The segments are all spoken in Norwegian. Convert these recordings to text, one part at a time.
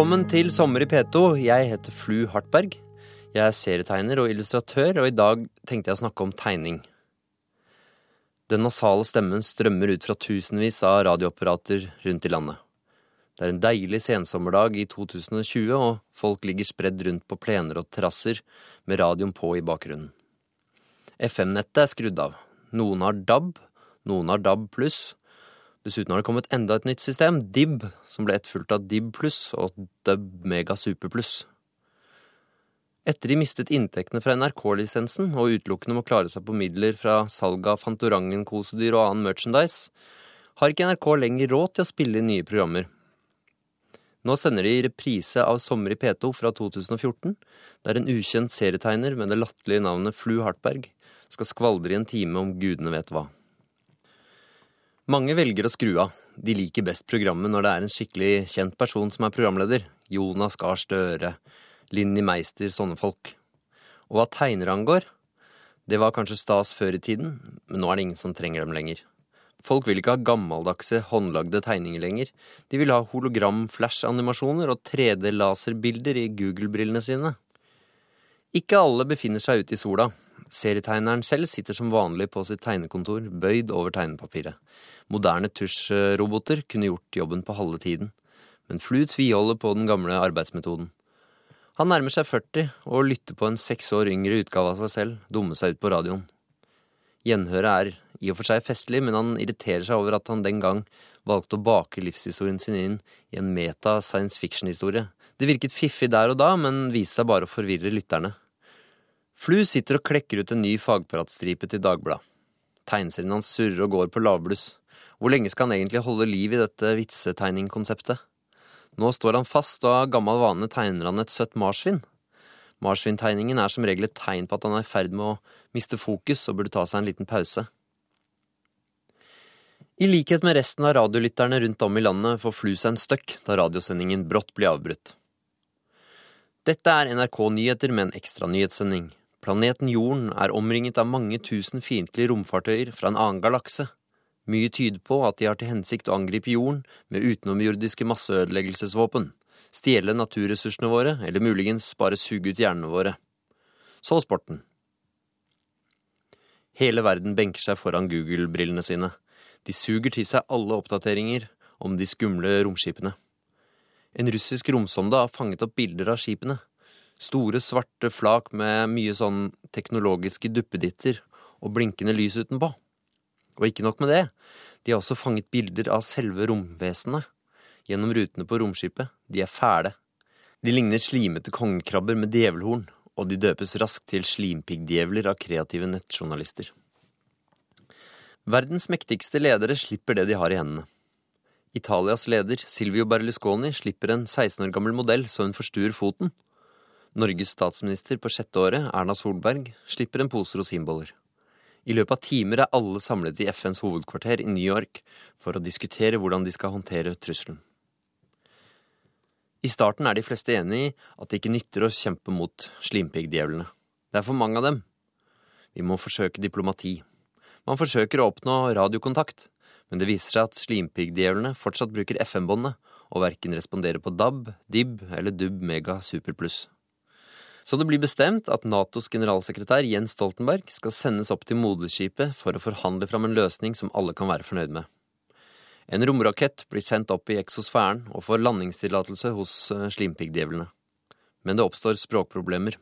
Velkommen til Sommer i P2. Jeg heter Flu Hartberg. Jeg er serietegner og illustratør, og i dag tenkte jeg å snakke om tegning. Den nasale stemmen strømmer ut fra tusenvis av radioapparater rundt i landet. Det er en deilig sensommerdag i 2020, og folk ligger spredd rundt på plener og terrasser med radioen på i bakgrunnen. FM-nettet er skrudd av. Noen har DAB, noen har DAB pluss. Dessuten har det kommet enda et nytt system, DIB, som ble etterfulgt av DIB pluss og DUB Mega Super pluss. Etter de mistet inntektene fra NRK-lisensen og utelukkende må klare seg på midler fra salg av Fantorangen-kosedyr og annen merchandise, har ikke NRK lenger råd til å spille inn nye programmer. Nå sender de reprise av Sommer i P2 fra 2014, der en ukjent serietegner med det latterlige navnet Flu Hartberg skal skvaldre i en time om gudene vet hva. Mange velger å skru av. De liker best programmet når det er en skikkelig kjent person som er programleder. Jonas Gahr Støre, Linni Meister, sånne folk. Og hva tegnere angår, det var kanskje stas før i tiden, men nå er det ingen som trenger dem lenger. Folk vil ikke ha gammeldagse, håndlagde tegninger lenger. De vil ha hologram-flash-animasjoner og 3D-laserbilder i Google-brillene sine. Ikke alle befinner seg ute i sola. Serietegneren selv sitter som vanlig på sitt tegnekontor, bøyd over tegnepapiret. Moderne tusjroboter kunne gjort jobben på halve tiden, men Flu tviholder på den gamle arbeidsmetoden. Han nærmer seg 40 og lytter på en seks år yngre utgave av seg selv dumme seg ut på radioen. Gjenhøret er i og for seg festlig, men han irriterer seg over at han den gang valgte å bake livshistorien sin inn i en meta science fiction-historie. Det virket fiffig der og da, men viste seg bare å forvirre lytterne. Flu sitter og klekker ut en ny fagpratstripe til Dagbladet. Tegneserien hans surrer og går på lavbluss. Hvor lenge skal han egentlig holde liv i dette vitsetegningkonseptet? Nå står han fast, og av gammel vane tegner han et søtt marsvin. Marsvintegningen er som regel et tegn på at han er i ferd med å miste fokus og burde ta seg en liten pause. I likhet med resten av radiolytterne rundt om i landet får Flu seg en støkk da radiosendingen brått blir avbrutt. Dette er NRK Nyheter med en ekstra nyhetssending. Planeten Jorden er omringet av mange tusen fiendtlige romfartøyer fra en annen galakse. Mye tyder på at de har til hensikt å angripe jorden med utenomjordiske masseødeleggelsesvåpen, stjele naturressursene våre, eller muligens bare suge ut hjernene våre. Så sporten. Hele verden benker seg foran Google-brillene sine. De suger til seg alle oppdateringer om de skumle romskipene. En russisk romsonde har fanget opp bilder av skipene. Store, svarte flak med mye sånn teknologiske duppeditter og blinkende lys utenpå. Og ikke nok med det, de har også fanget bilder av selve romvesenet gjennom rutene på romskipet. De er fæle. De ligner slimete kongekrabber med djevelhorn, og de døpes raskt til slimpiggdjevler av kreative nettjournalister. Verdens mektigste ledere slipper det de har i hendene. Italias leder, Silvio Berlusconi, slipper en 16 år gammel modell så hun forstuer foten. Norges statsminister på sjette året, Erna Solberg, slipper en pose rosinboller. I løpet av timer er alle samlet i FNs hovedkvarter i New York for å diskutere hvordan de skal håndtere trusselen. I starten er de fleste enig i at det ikke nytter å kjempe mot slimpiggdjevlene. Det er for mange av dem. Vi må forsøke diplomati. Man forsøker å oppnå radiokontakt, men det viser seg at slimpiggdjevlene fortsatt bruker FM-båndet og verken responderer på DAB, DIB eller DUB Mega Super Pluss. Så det blir bestemt at Natos generalsekretær Jens Stoltenberg skal sendes opp til moderskipet for å forhandle fram en løsning som alle kan være fornøyd med. En romrakett blir sendt opp i eksosfæren og får landingstillatelse hos slimpiggdjevlene. Men det oppstår språkproblemer.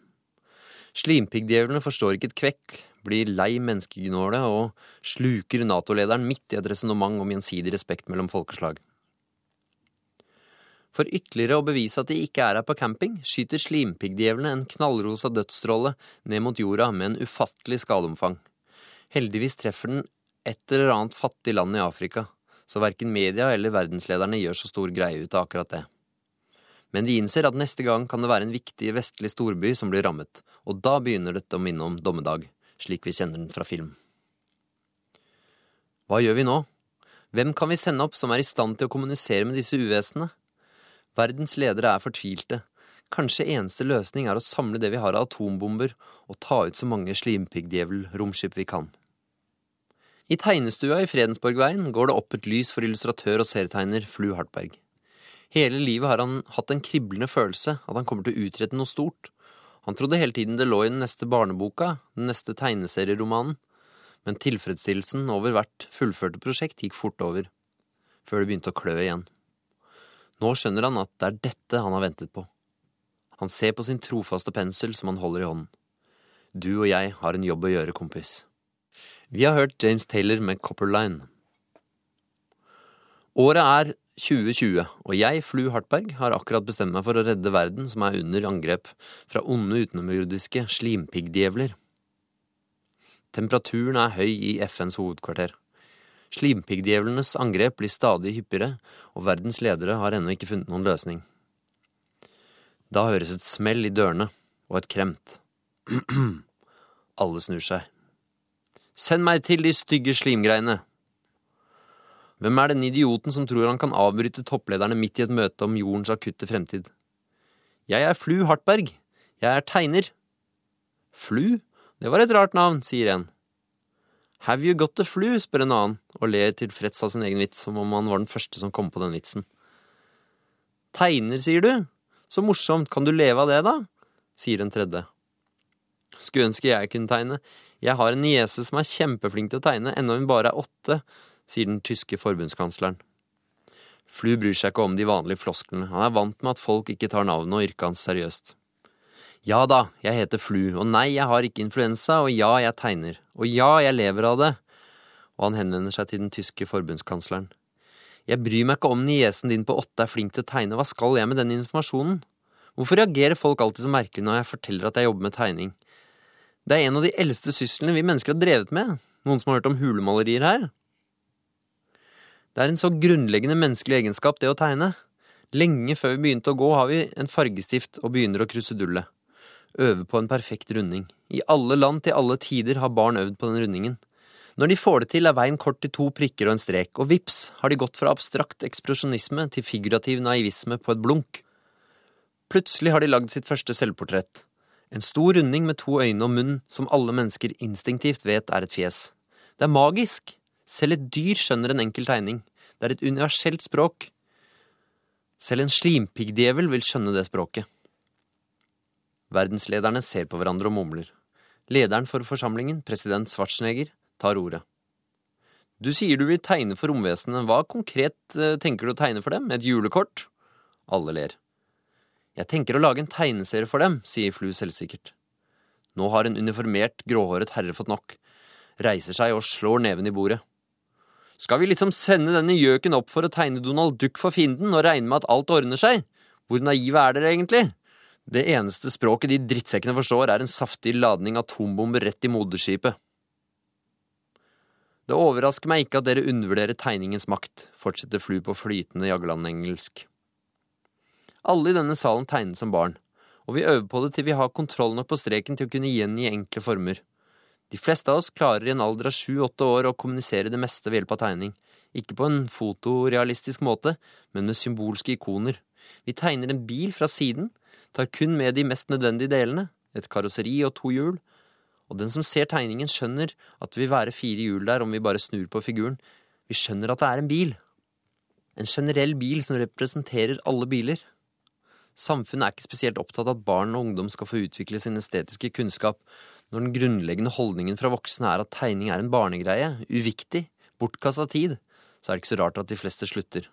Slimpiggdjevlene forstår ikke et kvekk, blir lei menneskegnålet og sluker Nato-lederen midt i et resonnement om gjensidig respekt mellom folkeslag. For ytterligere å bevise at de ikke er her på camping, skyter slimpiggdjevlene en knallrosa dødsstråle ned mot jorda med en ufattelig skadeomfang. Heldigvis treffer den et eller annet fattig land i Afrika, så verken media eller verdenslederne gjør så stor greie ut av akkurat det. Men de innser at neste gang kan det være en viktig vestlig storby som blir rammet, og da begynner dette å minne om dommedag, slik vi kjenner den fra film. Hva gjør vi nå? Hvem kan vi sende opp som er i stand til å kommunisere med disse uvesenene? Verdens ledere er fortvilte. Kanskje eneste løsning er å samle det vi har av atombomber, og ta ut så mange slimpiggdjevel-romskip vi kan. I tegnestua i Fredensborgveien går det opp et lys for illustratør og serietegner Flu Hartberg. Hele livet har han hatt en kriblende følelse at han kommer til å utrette noe stort. Han trodde hele tiden det lå i den neste barneboka, den neste tegneserieromanen, men tilfredsstillelsen over hvert fullførte prosjekt gikk fort over, før det begynte å klø igjen. Nå skjønner han at det er dette han har ventet på. Han ser på sin trofaste pensel som han holder i hånden. Du og jeg har en jobb å gjøre, kompis. Vi har hørt James Taylor med Copperline. Året er 2020, og jeg, Flu Hartberg, har akkurat bestemt meg for å redde verden som er under angrep fra onde utenomjordiske slimpiggdjevler. Temperaturen er høy i FNs hovedkvarter. Slimpiggdjevlenes angrep blir stadig hyppigere, og verdens ledere har ennå ikke funnet noen løsning. Da høres et smell i dørene, og et kremt. Alle snur seg. Send meg til de stygge slimgreiene, hvem er denne idioten som tror han kan avbryte topplederne midt i et møte om jordens akutte fremtid? Jeg er Flu Hartberg. Jeg er tegner. Flu? Det var et rart navn, sier en. Have you got the flu? spør en annen, og ler tilfreds av sin egen vits, som om han var den første som kom på den vitsen. Tegner, sier du? Så morsomt, kan du leve av det, da? sier en tredje. Skulle ønske jeg kunne tegne. Jeg har en niese som er kjempeflink til å tegne, ennå hun bare er åtte, sier den tyske forbundskansleren. Flu bryr seg ikke om de vanlige flosklene, han er vant med at folk ikke tar navnet og yrket hans seriøst. Ja da, jeg heter Flu, og nei, jeg har ikke influensa, og ja, jeg tegner, og ja, jeg lever av det, og han henvender seg til den tyske forbundskansleren. Jeg bryr meg ikke om niesen din på åtte er flink til å tegne, hva skal jeg med den informasjonen? Hvorfor reagerer folk alltid så merkelig når jeg forteller at jeg jobber med tegning? Det er en av de eldste syslene vi mennesker har drevet med, noen som har hørt om hulemalerier her? Det er en så grunnleggende menneskelig egenskap, det å tegne. Lenge før vi begynte å gå, har vi en fargestift og begynner å krusedullet. Øve på en perfekt runding. I alle land til alle tider har barn øvd på den rundingen. Når de får det til, er veien kort til to prikker og en strek, og vips har de gått fra abstrakt ekspresjonisme til figurativ naivisme på et blunk. Plutselig har de lagd sitt første selvportrett. En stor runding med to øyne og munn som alle mennesker instinktivt vet er et fjes. Det er magisk! Selv et dyr skjønner en enkel tegning. Det er et universelt språk. Selv en slimpiggdjevel vil skjønne det språket. Verdenslederne ser på hverandre og mumler. Lederen for forsamlingen, president Schwarzenegger, tar ordet. Du sier du vil tegne for romvesenet. Hva konkret eh, tenker du å tegne for dem? Et julekort? Alle ler. Jeg tenker å lage en tegneserie for dem, sier Flu selvsikkert. Nå har en uniformert, gråhåret herre fått nok, reiser seg og slår neven i bordet. Skal vi liksom sende denne gjøken opp for å tegne Donald Duck for fienden og regne med at alt ordner seg? Hvor naive er dere egentlig? Det eneste språket de drittsekkene forstår, er en saftig ladning atombomber rett i moderskipet. Det overrasker meg ikke at dere undervurderer tegningens makt, fortsetter Flu på flytende jaglandengelsk. Alle i denne salen tegnet som barn, og vi øver på det til vi har kontroll nok på streken til å kunne gjengi enkle former. De fleste av oss klarer i en alder av sju–åtte år å kommunisere det meste ved hjelp av tegning. Ikke på en fotorealistisk måte, men med symbolske ikoner. Vi tegner en bil fra siden, tar kun med de mest nødvendige delene, et karosseri og to hjul, og den som ser tegningen skjønner at det vil være fire hjul der om vi bare snur på figuren. Vi skjønner at det er en bil. En generell bil som representerer alle biler. Samfunnet er ikke spesielt opptatt av at barn og ungdom skal få utvikle sin estetiske kunnskap, når den grunnleggende holdningen fra voksne er at tegning er en barnegreie, uviktig, bortkasta tid, så er det ikke så rart at de fleste slutter.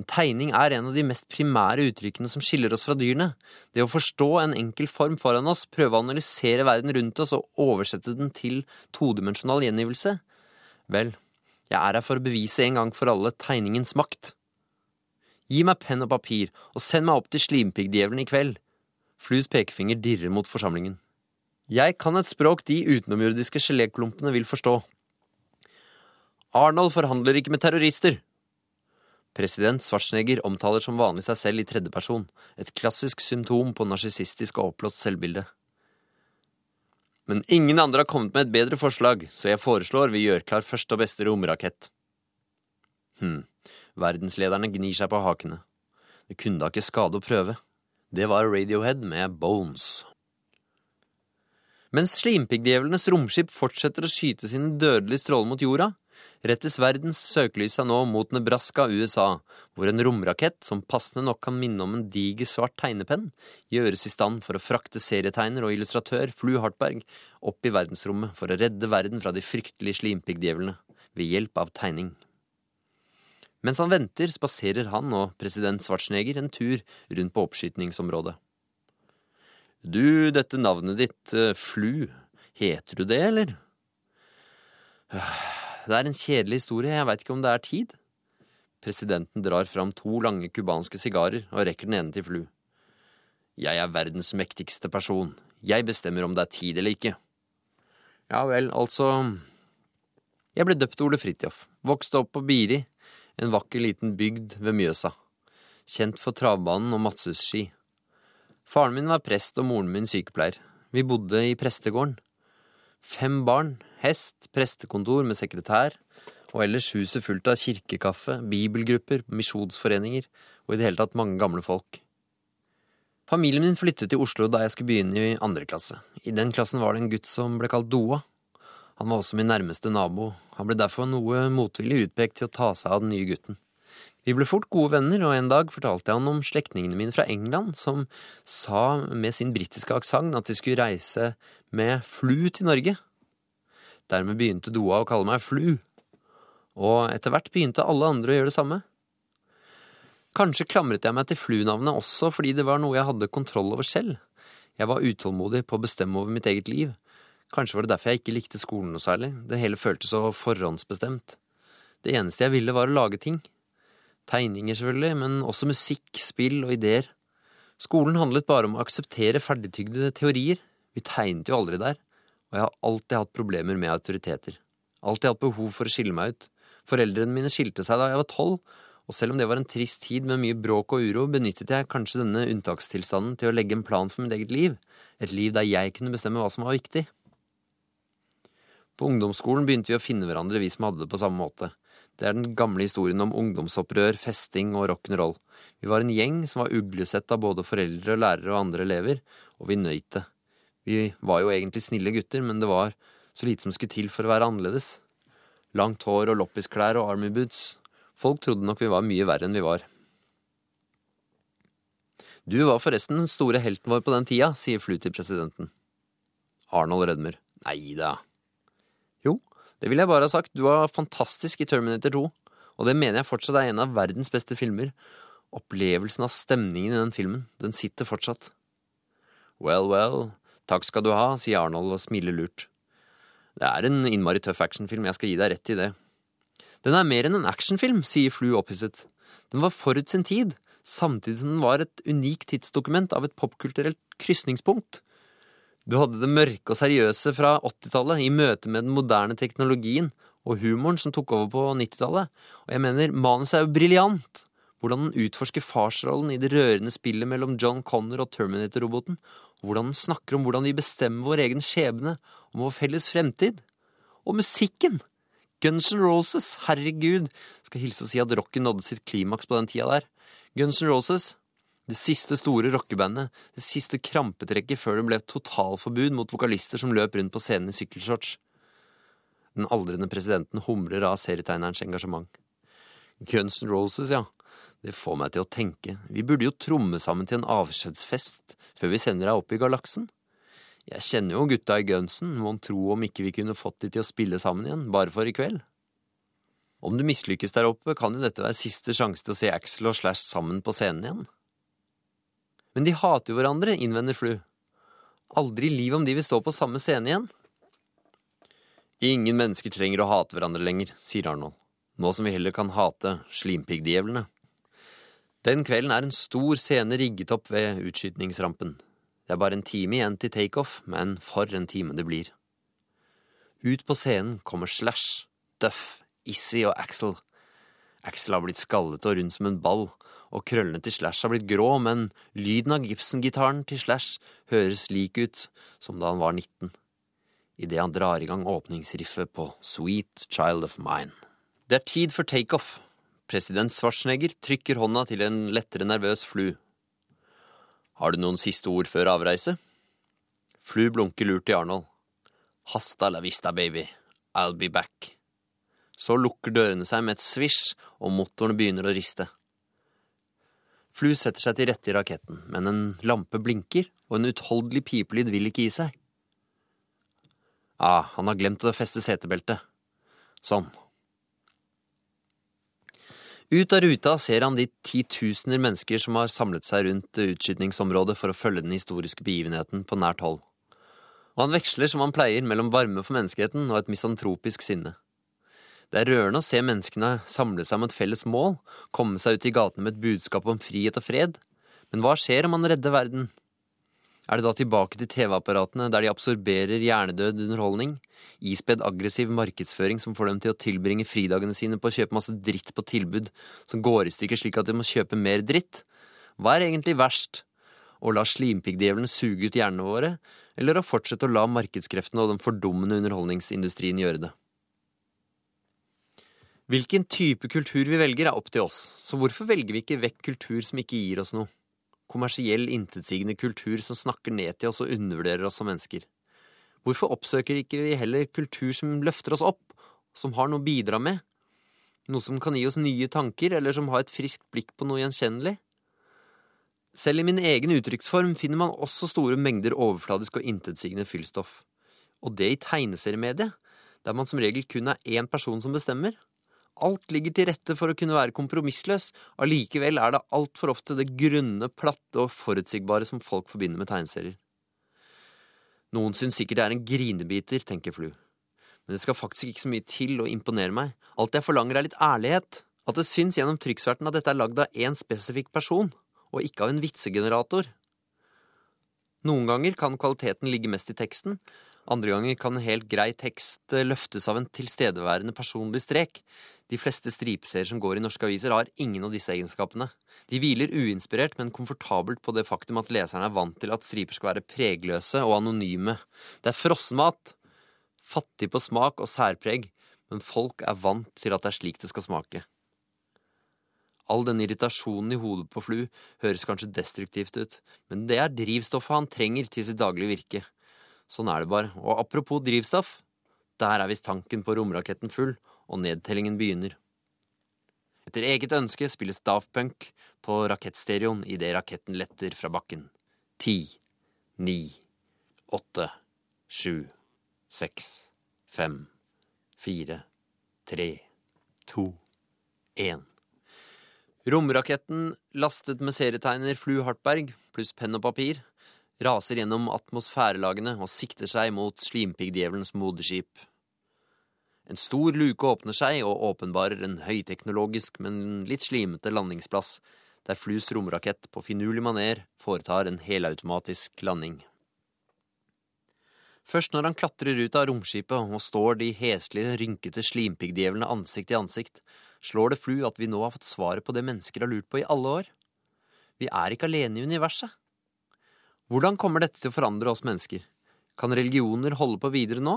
En tegning er en av de mest primære uttrykkene som skiller oss fra dyrene. Det å forstå en enkel form foran oss, prøve å analysere verden rundt oss og oversette den til todimensjonal gjengivelse. Vel, jeg er her for å bevise en gang for alle tegningens makt. Gi meg penn og papir, og send meg opp til slimpiggdjevelen i kveld. Flus pekefinger dirrer mot forsamlingen. Jeg kan et språk de utenomjordiske geléklumpene vil forstå. Arnold forhandler ikke med terrorister. President Schwarzenegger omtaler som vanlig seg selv i tredjeperson, et klassisk symptom på narsissistisk og oppblåst selvbilde. Men ingen andre har kommet med et bedre forslag, så jeg foreslår vi gjør klar første og beste romrakett. Hm, verdenslederne gnir seg på hakene. Det kunne da ikke skade å prøve. Det var Radiohead med Bones. Mens slimpiggdjevlenes romskip fortsetter å skyte sine dødelige stråler mot jorda, rettes verdens søkelys nå mot Nebraska, USA, hvor en romrakett, som passende nok kan minne om en diger svart tegnepenn, gjøres i stand for å frakte serietegner og illustratør Flu Hartberg opp i verdensrommet for å redde verden fra de fryktelige slimpiggdjevlene ved hjelp av tegning. Mens han venter, spaserer han og president Schwarzenegger en tur rundt på oppskytningsområdet. Du, dette navnet ditt, eh, Flu, heter du det, eller? Det er en kjedelig historie, jeg veit ikke om det er tid. Presidenten drar fram to lange cubanske sigarer og rekker den ene til Flu. Jeg er verdens mektigste person. Jeg bestemmer om det er tid eller ikke. Ja vel, altså Jeg ble døpt Ole Fridtjof. Vokste opp på Biri, en vakker liten bygd ved Mjøsa. Kjent for travbanen og Madshusski. Faren min var prest og moren min sykepleier. Vi bodde i prestegården. Fem barn, hest, prestekontor med sekretær, og ellers huset fullt av kirkekaffe, bibelgrupper, misjonsforeninger og i det hele tatt mange gamle folk. Familien min flyttet til Oslo da jeg skulle begynne i andre klasse. I den klassen var det en gutt som ble kalt Doa. Han var også min nærmeste nabo. Han ble derfor noe motvillig utpekt til å ta seg av den nye gutten. Vi ble fort gode venner, og en dag fortalte jeg han om slektningene mine fra England, som sa med sin britiske aksent at de skulle reise med flu til Norge. Dermed begynte Doa å kalle meg Flu, og etter hvert begynte alle andre å gjøre det samme. Kanskje klamret jeg meg til Flu-navnet også fordi det var noe jeg hadde kontroll over selv. Jeg var utålmodig på å bestemme over mitt eget liv. Kanskje var det derfor jeg ikke likte skolen noe særlig, det hele føltes så forhåndsbestemt. Det eneste jeg ville var å lage ting. Tegninger, selvfølgelig, men også musikk, spill og ideer. Skolen handlet bare om å akseptere ferdigtygde teorier. Vi tegnet jo aldri der. Og jeg har alltid hatt problemer med autoriteter. Alltid hatt behov for å skille meg ut. Foreldrene mine skilte seg da jeg var tolv, og selv om det var en trist tid med mye bråk og uro, benyttet jeg kanskje denne unntakstilstanden til å legge en plan for mitt eget liv. Et liv der jeg kunne bestemme hva som var viktig. På ungdomsskolen begynte vi å finne hverandre, vi som hadde det på samme måte. Det er den gamle historien om ungdomsopprør, festing og rock'n'roll. Vi var en gjeng som var uglesett av både foreldre, lærere og andre elever, og vi nøyt det. Vi var jo egentlig snille gutter, men det var så lite som skulle til for å være annerledes. Langt hår og loppisklær og army boots. Folk trodde nok vi var mye verre enn vi var. Du var forresten den store helten vår på den tida, sier Flu til presidenten. Arnold rødmer. Nei da. Jo, det vil jeg bare ha sagt. Du var fantastisk i Terminator 2. Og det mener jeg fortsatt er en av verdens beste filmer. Opplevelsen av stemningen i den filmen, den sitter fortsatt. Well, well, Takk skal du ha, sier Arnold og smiler lurt. Det er en innmari tøff actionfilm, jeg skal gi deg rett i det. Den er mer enn en actionfilm, sier Flu opphisset. Den var forut sin tid, samtidig som den var et unikt tidsdokument av et popkulturelt krysningspunkt. Du hadde det mørke og seriøse fra 80-tallet i møte med den moderne teknologien og humoren som tok over på 90-tallet, og jeg mener, manuset er jo briljant hvordan den utforsker farsrollen i det rørende spillet mellom John Connor og Terminator-roboten, hvordan den snakker om hvordan vi bestemmer vår egen skjebne, om vår felles fremtid. Og musikken! Guns N' Roses, herregud, skal hilse og si at rocken nådde sitt klimaks på den tida der. Guns N' Roses, det siste store rockebandet, det siste krampetrekket før det ble totalforbud mot vokalister som løp rundt på scenen i sykkelshorts. Den aldrende presidenten humrer av serietegnerens engasjement. Guns N' Roses, ja. Det får meg til å tenke, vi burde jo tromme sammen til en avskjedsfest før vi sender deg opp i galaksen. Jeg kjenner jo gutta i gunsen, mon tro om ikke vi kunne fått de til å spille sammen igjen, bare for i kveld. Om du mislykkes der oppe, kan jo dette være siste sjanse til å se Axel og Slash sammen på scenen igjen. Men de hater jo hverandre, innvender Flu. Aldri i livet om de vil stå på samme scene igjen. Ingen mennesker trenger å hate hverandre lenger, sier Arnold, nå som vi heller kan hate slimpiggdjevlene. Den kvelden er en stor scene rigget opp ved utskytningsrampen. Det er bare en time igjen til takeoff, men for en time det blir. Ut på scenen kommer Slash, Duff, Issy og Axel. Axel har blitt skallet og rund som en ball, og krøllene til Slash har blitt grå, men lyden av Gibson-gitaren til Slash høres lik ut som da han var 19, idet han drar i gang åpningsriffet på Sweet Child of Mine. Det er tid for takeoff. President Schwarzenegger trykker hånda til en lettere nervøs Flu. Har du noen siste ord før avreise? Flu blunker lurt til Arnold. Hasta la vista, baby. I'll be back. Så lukker dørene seg med et svisj, og motorene begynner å riste. Flu setter seg til rette i raketten, men en lampe blinker, og en utholdelig pipelyd vil ikke gi seg. Ah, han har glemt å feste setebeltet. Sånn. Ut av ruta ser han de titusener mennesker som har samlet seg rundt utskytningsområdet for å følge den historiske begivenheten på nært hold. Og han veksler som han pleier mellom varme for menneskeheten og et misantropisk sinne. Det er rørende å se menneskene samle seg om et felles mål, komme seg ut i gatene med et budskap om frihet og fred. Men hva skjer om man redder verden? Er det da tilbake til TV-apparatene, der de absorberer hjernedød underholdning? Ispedd aggressiv markedsføring som får dem til å tilbringe fridagene sine på å kjøpe masse dritt på tilbud som går i stykker slik at de må kjøpe mer dritt? Hva er egentlig verst? Å la slimpiggdjevelen suge ut hjernene våre, eller å fortsette å la markedskreftene og den fordummende underholdningsindustrien gjøre det? Hvilken type kultur vi velger, er opp til oss, så hvorfor velger vi ikke vekk kultur som ikke gir oss noe? Kommersiell, intetsigende kultur som snakker ned til oss og undervurderer oss som mennesker. Hvorfor oppsøker ikke vi heller kultur som løfter oss opp, som har noe å bidra med? Noe som kan gi oss nye tanker, eller som har et friskt blikk på noe gjenkjennelig? Selv i min egen uttrykksform finner man også store mengder overfladisk og intetsigende fyllstoff. Og det i tegneseriemediet, der man som regel kun er én person som bestemmer. Alt ligger til rette for å kunne være kompromissløs, allikevel er det altfor ofte det grunne, platte og forutsigbare som folk forbinder med tegneserier. Noen syns sikkert det er en grinebiter, tenker Flu. Men det skal faktisk ikke så mye til å imponere meg. Alt jeg forlanger er litt ærlighet. At det syns gjennom trykksverten at dette er lagd av én spesifikk person, og ikke av en vitsegenerator. Noen ganger kan kvaliteten ligge mest i teksten, andre ganger kan en helt grei tekst eh, løftes av en tilstedeværende personlig strek. De fleste stripeserier som går i norske aviser, har ingen av disse egenskapene. De hviler uinspirert, men komfortabelt på det faktum at leseren er vant til at striper skal være pregløse og anonyme. Det er frossenmat. Fattig på smak og særpreg, men folk er vant til at det er slik det skal smake. All den irritasjonen i hodet på Flu høres kanskje destruktivt ut, men det er drivstoffet han trenger til sitt daglige virke. Sånn er det bare. Og apropos drivstoff, der er visst tanken på romraketten full, og nedtellingen begynner. Etter eget ønske spilles Daft Punk på rakettstereoen idet raketten letter fra bakken. Ti, ni, åtte, sju, seks, fem, fire, tre, to, én. Romraketten, lastet med serietegner Flu Hartberg pluss penn og papir, raser gjennom atmosfærelagene og sikter seg mot slimpiggdjevelens moderskip. En stor luke åpner seg og åpenbarer en høyteknologisk, men litt slimete landingsplass, der Flus romrakett på finurlig maner foretar en helautomatisk landing. Først når han klatrer ut av romskipet og står de heslige, rynkete slimpiggdjevlene ansikt til ansikt, slår det Flu at vi nå har fått svaret på det mennesker har lurt på i alle år. Vi er ikke alene i universet. Hvordan kommer dette til å forandre oss mennesker? Kan religioner holde på videre nå?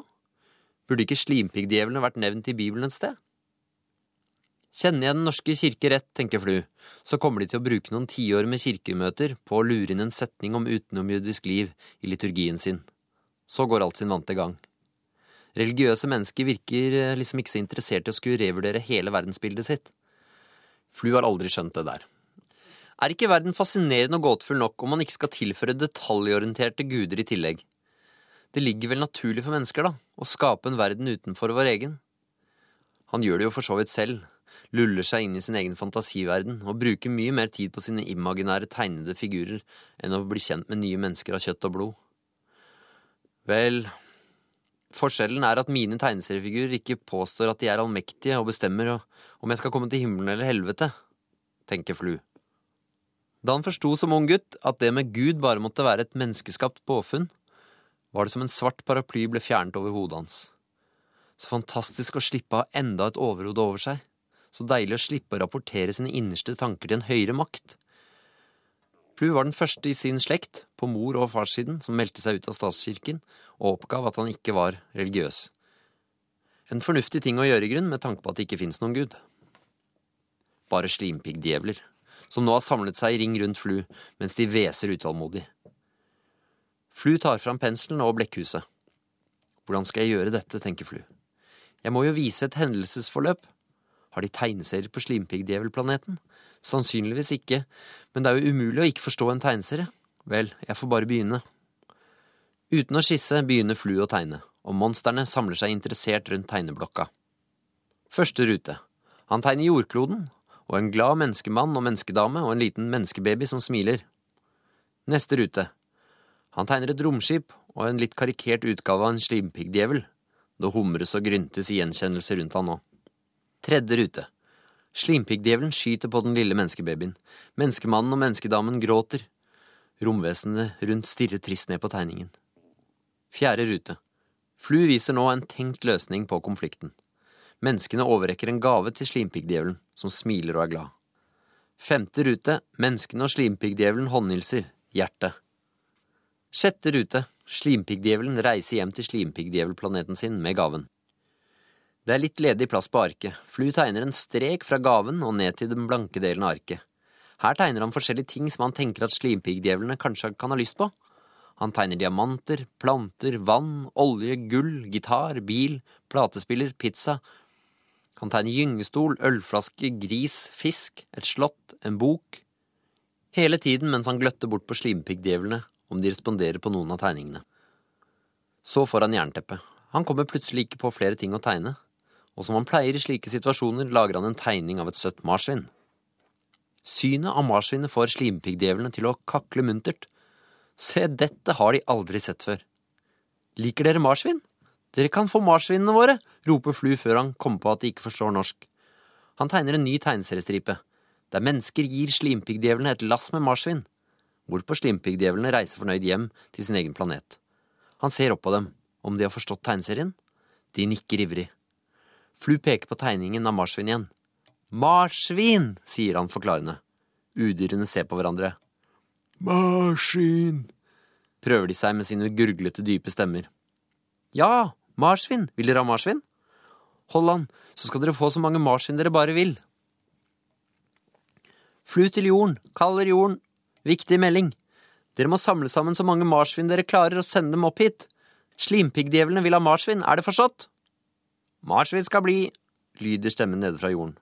Burde ikke slimpiggdjevlene vært nevnt i Bibelen et sted? Kjenner jeg Den norske kirke rett, tenker Flu, så kommer de til å bruke noen tiår med kirkemøter på å lure inn en setning om utenomjødisk liv i liturgien sin. Så går alt sin vante gang. Religiøse mennesker virker eh, liksom ikke så interessert i å skulle revurdere hele verdensbildet sitt. Flu har aldri skjønt det der. Er ikke verden fascinerende og gåtefull nok om man ikke skal tilføre detaljorienterte guder i tillegg? Det ligger vel naturlig for mennesker, da, å skape en verden utenfor vår egen. Han gjør det jo for så vidt selv, luller seg inn i sin egen fantasiverden og bruker mye mer tid på sine imaginære tegnede figurer enn å bli kjent med nye mennesker av kjøtt og blod. Vel, forskjellen er at mine tegneseriefigurer ikke påstår at de er allmektige og bestemmer om jeg skal komme til himmelen eller helvete, tenker Flu. Da han forsto som ung gutt at det med Gud bare måtte være et menneskeskapt påfunn, var det som en svart paraply ble fjernet over hodet hans. Så fantastisk å slippe å ha enda et overhode over seg. Så deilig å slippe å rapportere sine innerste tanker til en høyere makt. Plu var den første i sin slekt, på mor- og farssiden, som meldte seg ut av statskirken og oppgav at han ikke var religiøs. En fornuftig ting å gjøre i grunn, med tanke på at det ikke fins noen gud. Bare slimpiggdjevler som nå har samlet seg i ring rundt Flu, mens de hveser utålmodig. Flu tar fram penselen og blekkhuset. Hvordan skal jeg gjøre dette, tenker Flu. Jeg må jo vise et hendelsesforløp. Har de tegneserier på Slimpiggdjevelplaneten? Sannsynligvis ikke, men det er jo umulig å ikke forstå en tegneserie. Vel, jeg får bare begynne. Uten å skisse begynner Flu å tegne, og monstrene samler seg interessert rundt tegneblokka. Første rute. Han tegner jordkloden, og en glad menneskemann og menneskedame og en liten menneskebaby som smiler. Neste rute. Han tegner et romskip og en litt karikert utgave av en slimpiggdjevel. Det humres og gryntes i gjenkjennelse rundt han nå. Tredje rute. Slimpiggdjevelen skyter på den lille menneskebabyen. Menneskemannen og menneskedamen gråter. Romvesenet rundt stirrer trist ned på tegningen. Fjerde rute. Flu viser nå en tenkt løsning på konflikten. Menneskene overrekker en gave til slimpiggdjevelen, som smiler og er glad. Femte rute. Menneskene og slimpiggdjevelen håndhilser. Hjerte. Sjette rute. Slimpiggdjevelen reiser hjem til slimpiggdjevelplaneten sin med gaven. Det er litt ledig plass på arket. Flu tegner en strek fra gaven og ned til den blanke delen av arket. Her tegner han forskjellige ting som han tenker at slimpiggdjevlene kanskje kan ha lyst på. Han tegner diamanter, planter, vann, olje, gull, gitar, bil, platespiller, pizza. Han tegne gyngestol, ølflaske, gris, fisk, et slott, en bok. Hele tiden mens han gløtter bort på slimpiggdjevlene om de responderer på noen av tegningene. Så får han jernteppe. Han kommer plutselig ikke på flere ting å tegne og som han pleier i slike situasjoner, lager han en tegning av et søtt marsvin. Synet av marsvinet får slimpiggdjevlene til å kakle muntert. Se, dette har de aldri sett før. Liker dere marsvin? Dere kan få marsvinene våre, roper Flu før han kommer på at de ikke forstår norsk. Han tegner en ny tegneseriestripe, der mennesker gir slimpiggdjevlene et lass med marsvin, hvorpå slimpiggdjevlene reiser fornøyd hjem til sin egen planet. Han ser opp på dem, om de har forstått tegneserien. De nikker ivrig. Flu peker på tegningen av marsvin igjen. Marsvin, sier han forklarende. Udyrene ser på hverandre. Marsvin, prøver de seg med sine gurglete, dype stemmer. Ja, marsvin, vil dere ha marsvin? An, så skal dere få så mange marsvin dere bare vil. Flu til jorden, kaller jorden. Viktig melding. Dere må samle sammen så mange marsvin dere klarer og sende dem opp hit. Slimpiggdjevlene vil ha marsvin, er det forstått? Marsvin skal bli, lyder stemmen nede fra jorden.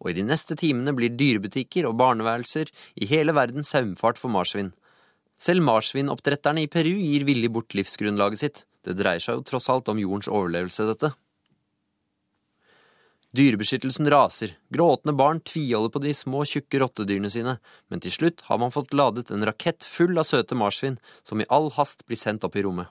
Og i de neste timene blir dyrebutikker og barneværelser i hele verden saumfart for marsvin. Selv marsvinoppdretterne i Peru gir villig bort livsgrunnlaget sitt. Det dreier seg jo tross alt om jordens overlevelse, dette. Dyrebeskyttelsen raser, gråtende barn tviholder på de små, tjukke rottedyrene sine, men til slutt har man fått ladet en rakett full av søte marsvin, som i all hast blir sendt opp i rommet.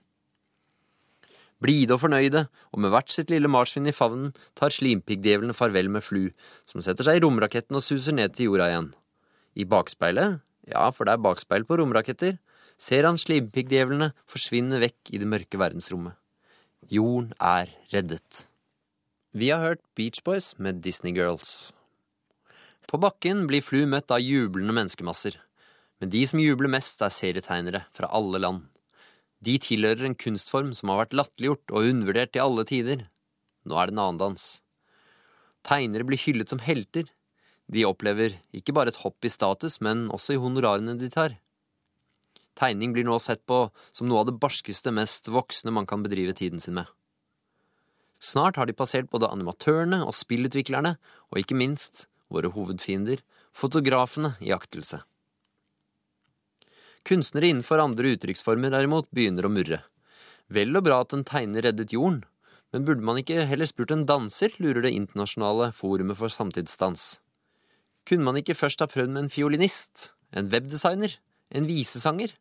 Blide og fornøyde, og med hvert sitt lille marsvin i favnen, tar slimpiggdjevlene farvel med Flu, som setter seg i romraketten og suser ned til jorda igjen. I bakspeilet, ja, for det er bakspeil på romraketter, ser han slimpiggdjevlene forsvinne vekk i det mørke verdensrommet. Jorden er reddet. Vi har hørt Beach Boys med Disney Girls. På bakken blir Flu møtt av jublende menneskemasser. Men de som jubler mest, er serietegnere fra alle land. De tilhører en kunstform som har vært latterliggjort og undervurdert i alle tider. Nå er det en annen dans. Tegnere blir hyllet som helter. De opplever ikke bare et hopp i status, men også i honorarene de tar. Tegning blir nå sett på som noe av det barskeste, mest voksne man kan bedrive tiden sin med. Snart har de passert både animatørene og spillutviklerne, og ikke minst våre hovedfiender, fotografene, i aktelse. Kunstnere innenfor andre uttrykksformer derimot begynner å murre. Vel og bra at en tegner reddet jorden, men burde man ikke heller spurt en danser, lurer det internasjonale forumet for samtidsdans. Kunne man ikke først ha prøvd med en fiolinist, en webdesigner, en visesanger,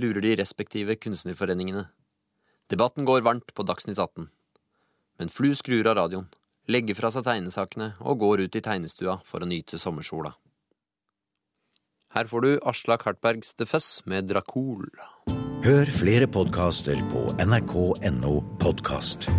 lurer de respektive kunstnerforeningene. Debatten går varmt på Dagsnytt 18. Men Flu skrur av radioen, legger fra seg tegnesakene og går ut i tegnestua for å nyte sommersola. Her får du Aslak Hartbergs The Fuzz med Dracul. Hør flere podkaster på nrk.no podkast.